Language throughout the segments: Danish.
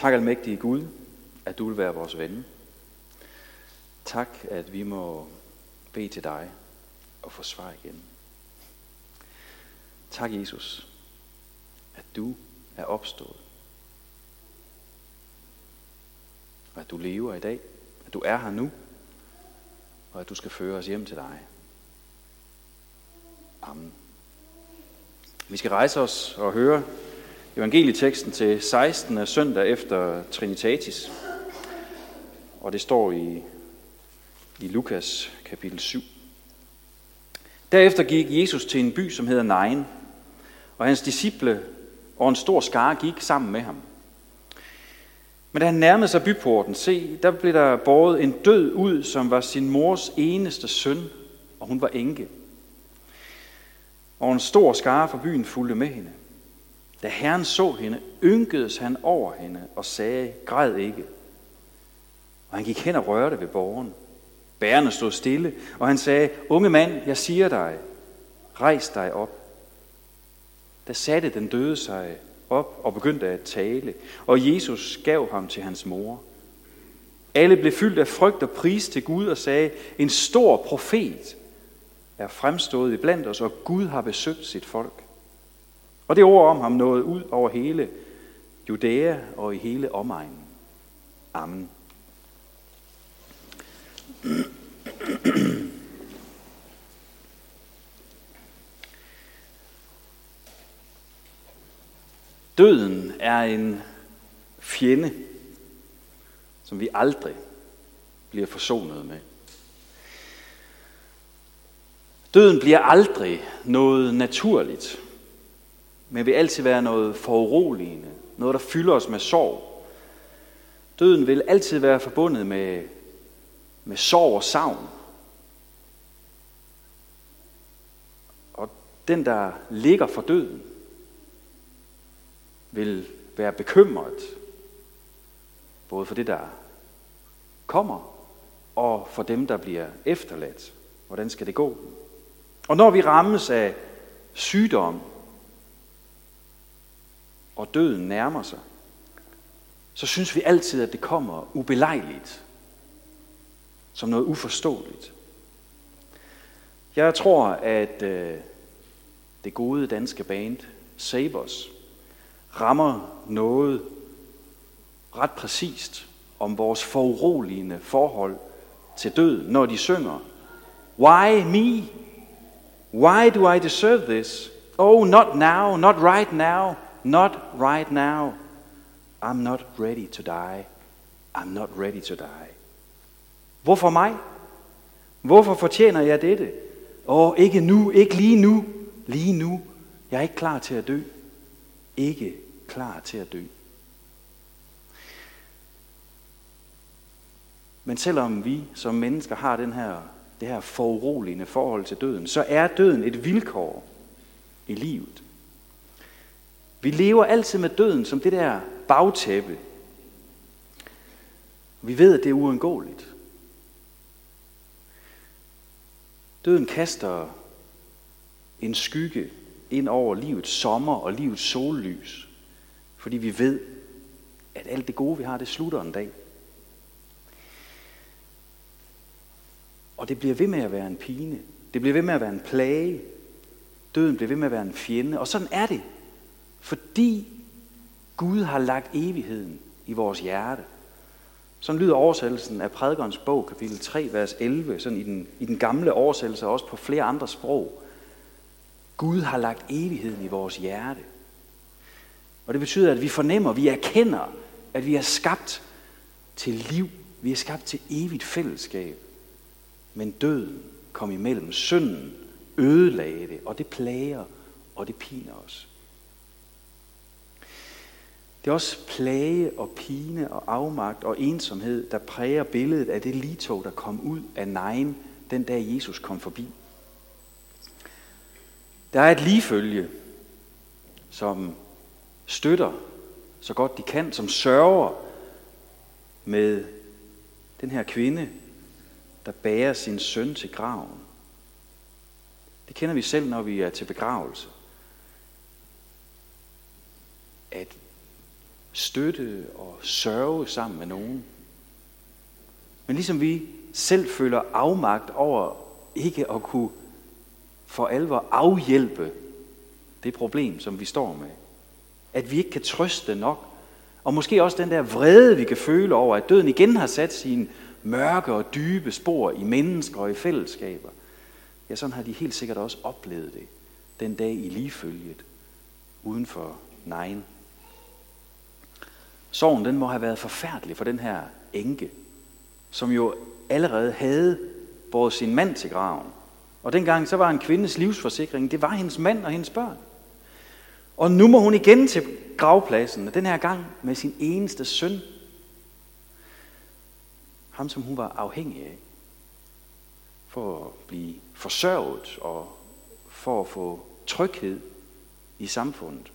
Tak almægtige Gud, at du vil være vores ven. Tak, at vi må bede til dig og få svar igen. Tak, Jesus, at du er opstået. Og at du lever i dag. At du er her nu. Og at du skal føre os hjem til dig. Amen. Vi skal rejse os og høre evangelieteksten til 16. søndag efter Trinitatis. Og det står i, i Lukas kapitel 7. Derefter gik Jesus til en by, som hedder Nain, og hans disciple og en stor skare gik sammen med ham. Men da han nærmede sig byporten, se, der blev der båret en død ud, som var sin mors eneste søn, og hun var enke. Og en stor skare fra byen fulgte med hende. Da Herren så hende, ynkedes han over hende og sagde, græd ikke. Og han gik hen og rørte ved borgen. Bærerne stod stille, og han sagde, unge mand, jeg siger dig, rejs dig op. Da satte den døde sig op og begyndte at tale, og Jesus gav ham til hans mor. Alle blev fyldt af frygt og pris til Gud og sagde, en stor profet er fremstået i blandt os, og Gud har besøgt sit folk. Og det ord om ham nåede ud over hele Judæa og i hele omegnen. Amen. Døden er en fjende, som vi aldrig bliver forsonet med. Døden bliver aldrig noget naturligt, men vil altid være noget foruroligende, noget der fylder os med sorg. Døden vil altid være forbundet med, med sorg og savn. Og den, der ligger for døden, vil være bekymret, både for det, der kommer, og for dem, der bliver efterladt. Hvordan skal det gå? Og når vi rammes af sygdom, og døden nærmer sig, så synes vi altid, at det kommer ubelejligt, som noget uforståeligt. Jeg tror, at øh, det gode danske band Sabers rammer noget ret præcist om vores foruroligende forhold til død, når de synger Why me? Why do I deserve this? Oh, not now, not right now, not right now. I'm not ready to die. I'm not ready to die. Hvorfor mig? Hvorfor fortjener jeg dette? Åh, oh, ikke nu, ikke lige nu, lige nu. Jeg er ikke klar til at dø ikke klar til at dø. Men selvom vi som mennesker har den her, det her foruroligende forhold til døden, så er døden et vilkår i livet. Vi lever altid med døden som det der bagtæppe. Vi ved, at det er uundgåeligt. Døden kaster en skygge ind over livets sommer og livets sollys. Fordi vi ved, at alt det gode, vi har, det slutter en dag. Og det bliver ved med at være en pine. Det bliver ved med at være en plage. Døden bliver ved med at være en fjende. Og sådan er det. Fordi Gud har lagt evigheden i vores hjerte. Sådan lyder oversættelsen af prædikernes bog, kapitel 3, vers 11, sådan i den, i den gamle oversættelse, og også på flere andre sprog. Gud har lagt evigheden i vores hjerte. Og det betyder, at vi fornemmer, vi erkender, at vi er skabt til liv. Vi er skabt til evigt fællesskab. Men døden kom imellem. Synden ødelagde det, og det plager, og det piner os. Det er også plage og pine og afmagt og ensomhed, der præger billedet af det litog, der kom ud af nejen den dag Jesus kom forbi. Der er et ligefølge, som støtter så godt de kan, som sørger med den her kvinde, der bærer sin søn til graven. Det kender vi selv, når vi er til begravelse. At støtte og sørge sammen med nogen. Men ligesom vi selv føler afmagt over ikke at kunne for alvor afhjælpe det problem, som vi står med. At vi ikke kan trøste nok. Og måske også den der vrede, vi kan føle over, at døden igen har sat sine mørke og dybe spor i mennesker og i fællesskaber. Ja, sådan har de helt sikkert også oplevet det den dag i ligefølget uden for nejen. Sorgen den må have været forfærdelig for den her enke, som jo allerede havde båret sin mand til graven. Og dengang så var en kvindes livsforsikring, det var hendes mand og hendes børn. Og nu må hun igen til gravpladsen, og den her gang med sin eneste søn. Ham, som hun var afhængig af. For at blive forsørget og for at få tryghed i samfundet.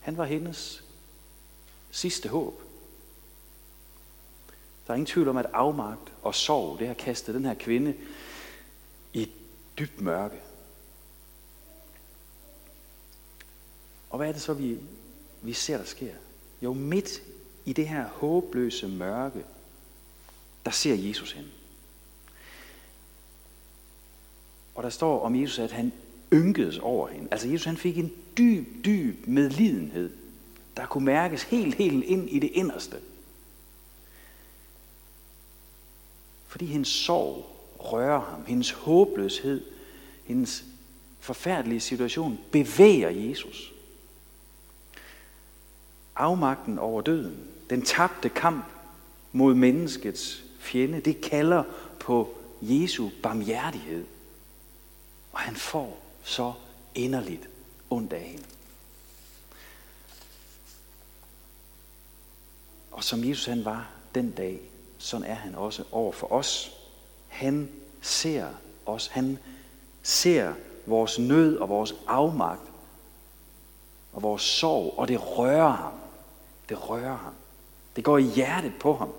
Han var hendes sidste håb. Der er ingen tvivl om, at afmagt og sorg, det har kastet den her kvinde i et dybt mørke. Og hvad er det så, vi, vi ser, der sker? Jo, midt i det her håbløse mørke, der ser Jesus hen. Og der står om Jesus, at han ynkedes over hende. Altså Jesus han fik en dyb, dyb medlidenhed, der kunne mærkes helt, helt ind i det inderste. Fordi hendes sorg rører ham, hendes håbløshed, hendes forfærdelige situation bevæger Jesus. Afmagten over døden, den tabte kamp mod menneskets fjende, det kalder på Jesu barmhjertighed. Og han får så inderligt ondt af hende. Og som Jesus han var den dag, sådan er han også over for os. Han ser os. Han ser vores nød og vores afmagt og vores sorg, og det rører ham. Det rører ham. Det går i hjertet på ham.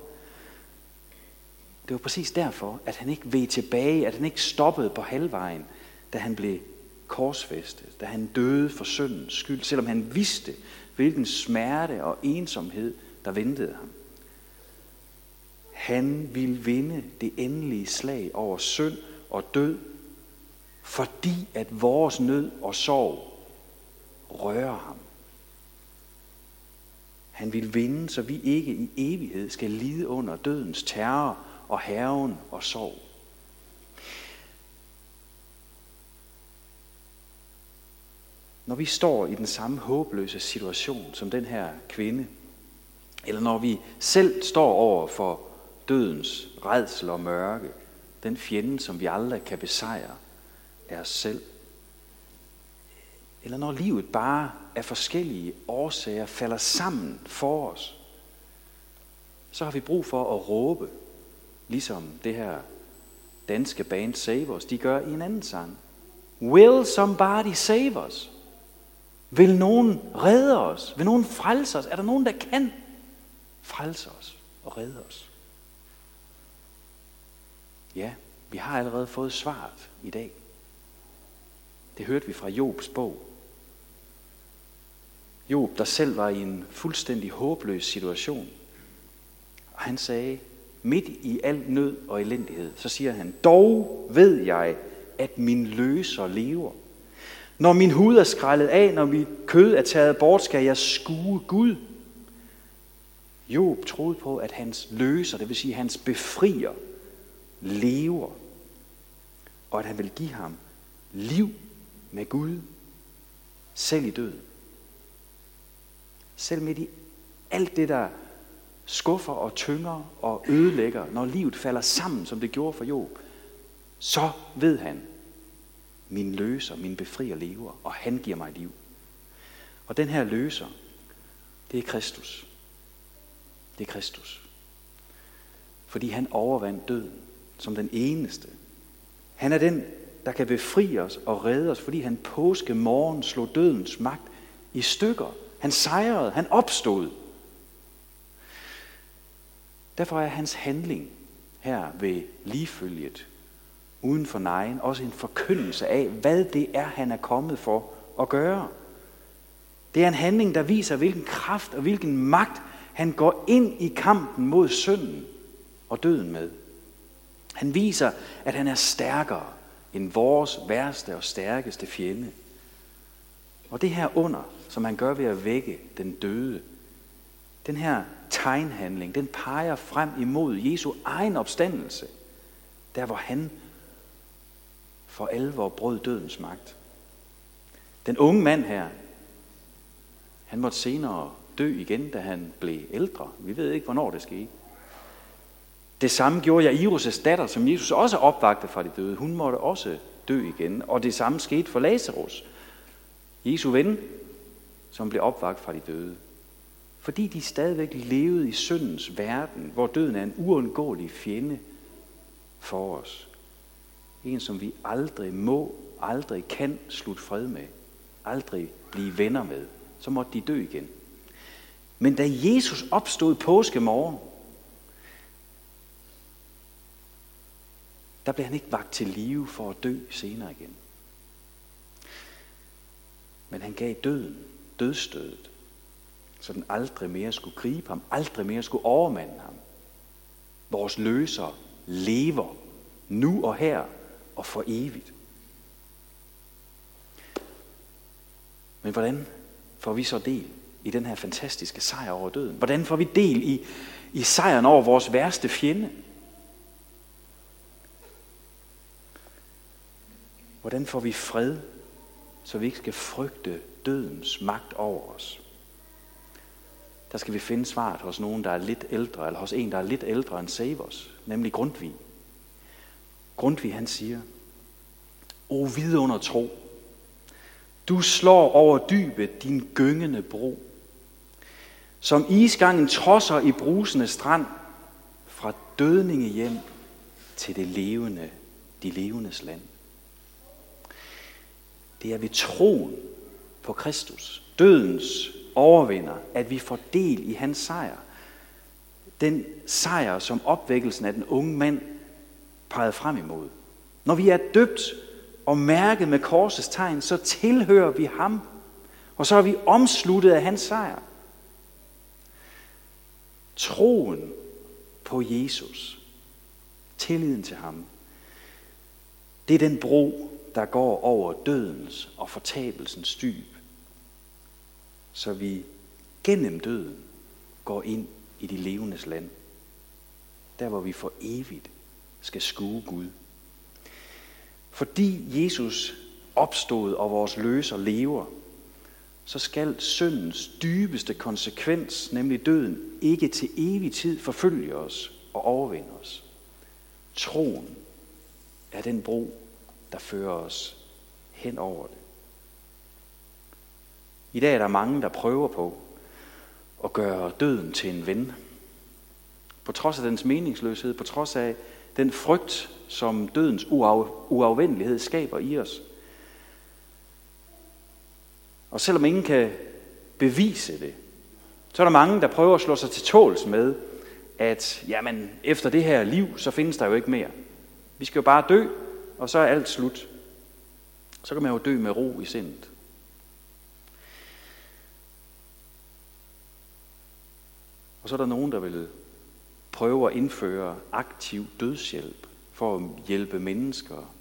Det var præcis derfor, at han ikke ved tilbage, at han ikke stoppede på halvvejen, da han blev korsfæstet, da han døde for syndens skyld, selvom han vidste, hvilken smerte og ensomhed, der ventede ham. Han ville vinde det endelige slag over synd og død, fordi at vores nød og sorg rører ham. Han vil vinde, så vi ikke i evighed skal lide under dødens terror og herven og sorg. Når vi står i den samme håbløse situation som den her kvinde, eller når vi selv står over for dødens redsel og mørke, den fjende, som vi aldrig kan besejre, er os selv. Eller når livet bare af forskellige årsager falder sammen for os, så har vi brug for at råbe, ligesom det her danske band Save Us, de gør i en anden sang. Will somebody save us? Vil nogen redde os? Vil nogen frelse os? Er der nogen, der kan frelse os og redde os? Ja, vi har allerede fået svaret i dag. Det hørte vi fra Jobs bog. Job, der selv var i en fuldstændig håbløs situation. Og han sagde, midt i al nød og elendighed, så siger han, dog ved jeg, at min løser lever. Når min hud er skrællet af, når mit kød er taget bort, skal jeg skue Gud. Job troede på, at hans løser, det vil sige hans befrier, lever, og at han vil give ham liv med Gud, selv i døden. Selv midt i alt det, der skuffer og tynger og ødelægger, når livet falder sammen, som det gjorde for Job, så ved han, min løser, min befrier lever, og han giver mig liv. Og den her løser, det er Kristus. Det er Kristus. Fordi han overvandt døden som den eneste. Han er den, der kan befri os og redde os, fordi han påske morgen slog dødens magt i stykker. Han sejrede, han opstod. Derfor er hans handling her ved ligefølget uden for nejen også en forkyndelse af, hvad det er, han er kommet for at gøre. Det er en handling, der viser, hvilken kraft og hvilken magt han går ind i kampen mod synden og døden med. Han viser, at han er stærkere end vores værste og stærkeste fjende. Og det her under, som han gør ved at vække den døde, den her tegnhandling, den peger frem imod Jesu egen opstandelse. Der hvor han for alvor brød dødens magt. Den unge mand her, han måtte senere dø igen, da han blev ældre. Vi ved ikke, hvornår det skete. Det samme gjorde jeg Iros' datter, som Jesus også opvagte fra de døde. Hun måtte også dø igen. Og det samme skete for Lazarus, Jesu ven, som blev opvagt fra de døde. Fordi de stadigvæk levede i syndens verden, hvor døden er en uundgåelig fjende for os. En, som vi aldrig må, aldrig kan slutte fred med, aldrig blive venner med. Så måtte de dø igen. Men da Jesus opstod påske morgen, der blev han ikke vagt til live for at dø senere igen. Men han gav døden, dødstødet, så den aldrig mere skulle gribe ham, aldrig mere skulle overmande ham. Vores løser lever nu og her og for evigt. Men hvordan får vi så del i den her fantastiske sejr over døden? Hvordan får vi del i, i sejren over vores værste fjende? Hvordan får vi fred, så vi ikke skal frygte dødens magt over os? Der skal vi finde svaret hos nogen, der er lidt ældre, eller hos en, der er lidt ældre end Savers, nemlig Grundtvig. Grundtvig han siger, O vidunder tro, du slår over dybet din gyngende bro, som isgangen trosser i brusende strand, fra dødninge hjem til det levende, de levendes land. Det er ved troen på Kristus, dødens overvinder, at vi får del i hans sejr. Den sejr, som opvækkelsen af den unge mand pegede frem imod. Når vi er døbt og mærket med korsets tegn, så tilhører vi ham, og så er vi omsluttet af hans sejr. Troen på Jesus, tilliden til ham, det er den bro, der går over dødens og fortabelsens dyb, så vi gennem døden går ind i de levendes land. Der hvor vi for evigt skal skue Gud. Fordi Jesus opstod og vores løser lever, så skal syndens dybeste konsekvens, nemlig døden, ikke til evig tid forfølge os og overvinde os. Troen er den bro, der fører os hen over det. I dag er der mange, der prøver på at gøre døden til en ven. På trods af dens meningsløshed, på trods af den frygt, som dødens uaf, uafvendelighed skaber i os. Og selvom ingen kan bevise det, så er der mange, der prøver at slå sig til tåls med, at jamen, efter det her liv, så findes der jo ikke mere. Vi skal jo bare dø, og så er alt slut. Så kan man jo dø med ro i sindet. Og så er der nogen, der vil prøve at indføre aktiv dødshjælp for at hjælpe mennesker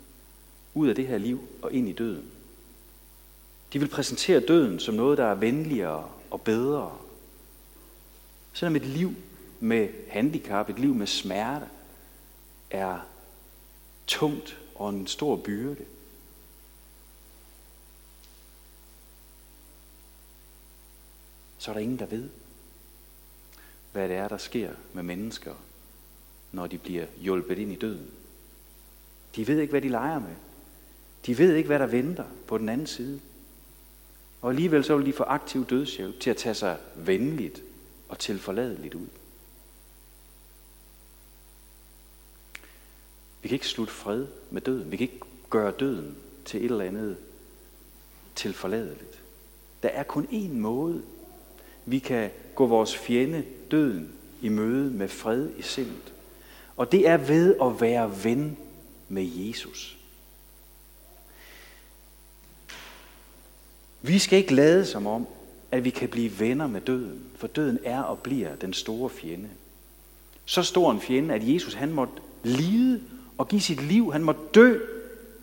ud af det her liv og ind i døden. De vil præsentere døden som noget, der er venligere og bedre. Selvom et liv med handicap, et liv med smerte, er tungt og en stor byrde. Så er der ingen, der ved, hvad det er, der sker med mennesker, når de bliver hjulpet ind i døden. De ved ikke, hvad de leger med. De ved ikke, hvad der venter på den anden side. Og alligevel så vil de få aktiv dødshjælp til at tage sig venligt og tilforladeligt ud. Vi kan ikke slutte fred med døden. Vi kan ikke gøre døden til et eller andet tilforladeligt. Der er kun én måde, vi kan gå vores fjende døden i møde med fred i sindet. Og det er ved at være ven med Jesus. Vi skal ikke lade som om, at vi kan blive venner med døden, for døden er og bliver den store fjende. Så stor en fjende, at Jesus han måtte lide og give sit liv. Han måtte dø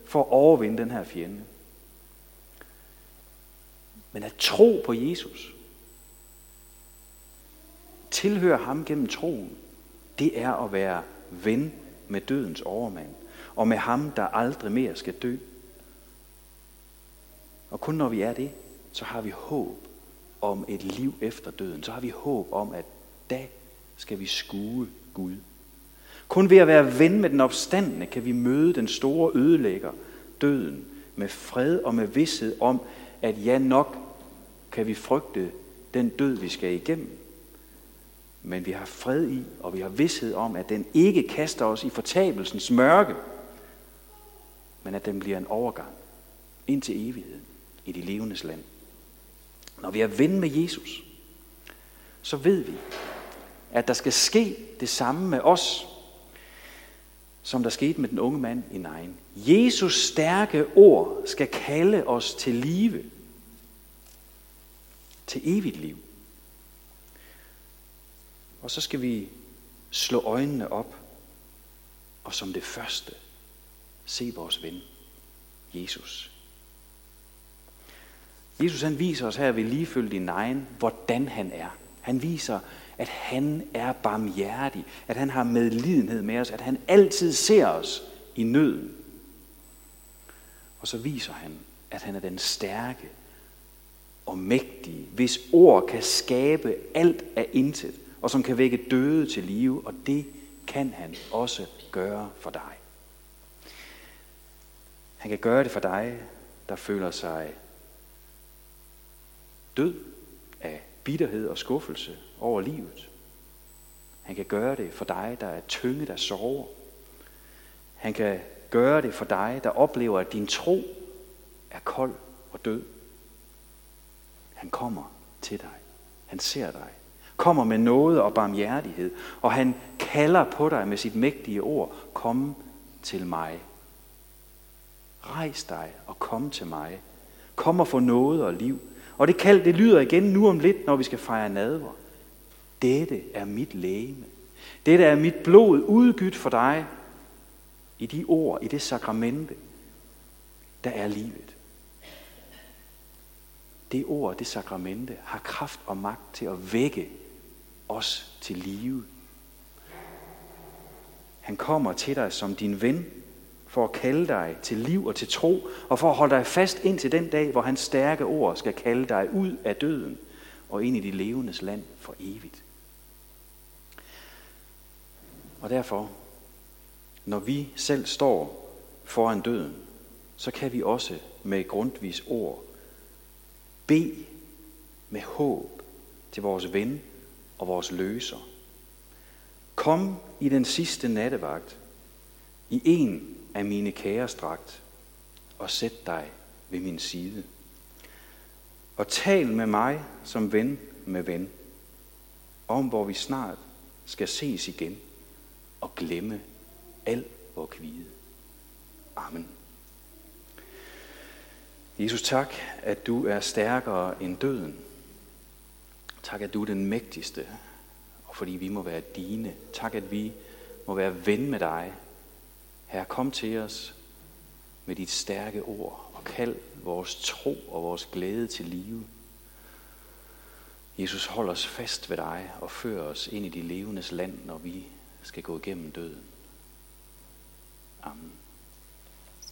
for at overvinde den her fjende. Men at tro på Jesus, tilhøre ham gennem troen, det er at være ven med dødens overmand, og med ham, der aldrig mere skal dø. Og kun når vi er det, så har vi håb om et liv efter døden. Så har vi håb om, at da skal vi skue Gud. Kun ved at være ven med den opstandende, kan vi møde den store ødelægger, døden, med fred og med vidshed om, at ja nok kan vi frygte den død, vi skal igennem. Men vi har fred i, og vi har vidshed om, at den ikke kaster os i fortabelsens mørke, men at den bliver en overgang ind til evigheden i de levendes land. Når vi er ven med Jesus, så ved vi, at der skal ske det samme med os, som der skete med den unge mand i Nain. Jesus stærke ord skal kalde os til live, til evigt liv. Og så skal vi slå øjnene op, og som det første, se vores ven, Jesus. Jesus han viser os her ved ligefølge i egen, hvordan han er. Han viser, at han er barmhjertig, at han har medlidenhed med os, at han altid ser os i nøden. Og så viser han, at han er den stærke og mægtige, hvis ord kan skabe alt af intet, og som kan vække døde til live, og det kan han også gøre for dig. Han kan gøre det for dig, der føler sig død af bitterhed og skuffelse over livet. Han kan gøre det for dig, der er tynget af sorger. Han kan gøre det for dig, der oplever, at din tro er kold og død. Han kommer til dig. Han ser dig. Kommer med noget og barmhjertighed. Og han kalder på dig med sit mægtige ord. Kom til mig. Rejs dig og kom til mig. Kom og få noget og liv. Og det kald, det lyder igen nu om lidt, når vi skal fejre nadver. Dette er mit lægeme. Dette er mit blod udgydt for dig i de ord, i det sakramente, der er livet. Det ord, det sakramente, har kraft og magt til at vække os til live. Han kommer til dig som din ven, for at kalde dig til liv og til tro, og for at holde dig fast ind til den dag, hvor hans stærke ord skal kalde dig ud af døden og ind i de levendes land for evigt. Og derfor, når vi selv står foran døden, så kan vi også med grundvis ord bede med håb til vores ven og vores løser. Kom i den sidste nattevagt, i en af mine kære og sæt dig ved min side. Og tal med mig som ven med ven, om hvor vi snart skal ses igen og glemme al vor kvide. Amen. Jesus, tak, at du er stærkere end døden. Tak, at du er den mægtigste, og fordi vi må være dine. Tak, at vi må være ven med dig. Her kom til os med dit stærke ord og kald vores tro og vores glæde til live. Jesus, hold os fast ved dig og før os ind i de levendes land, når vi skal gå igennem døden. Amen.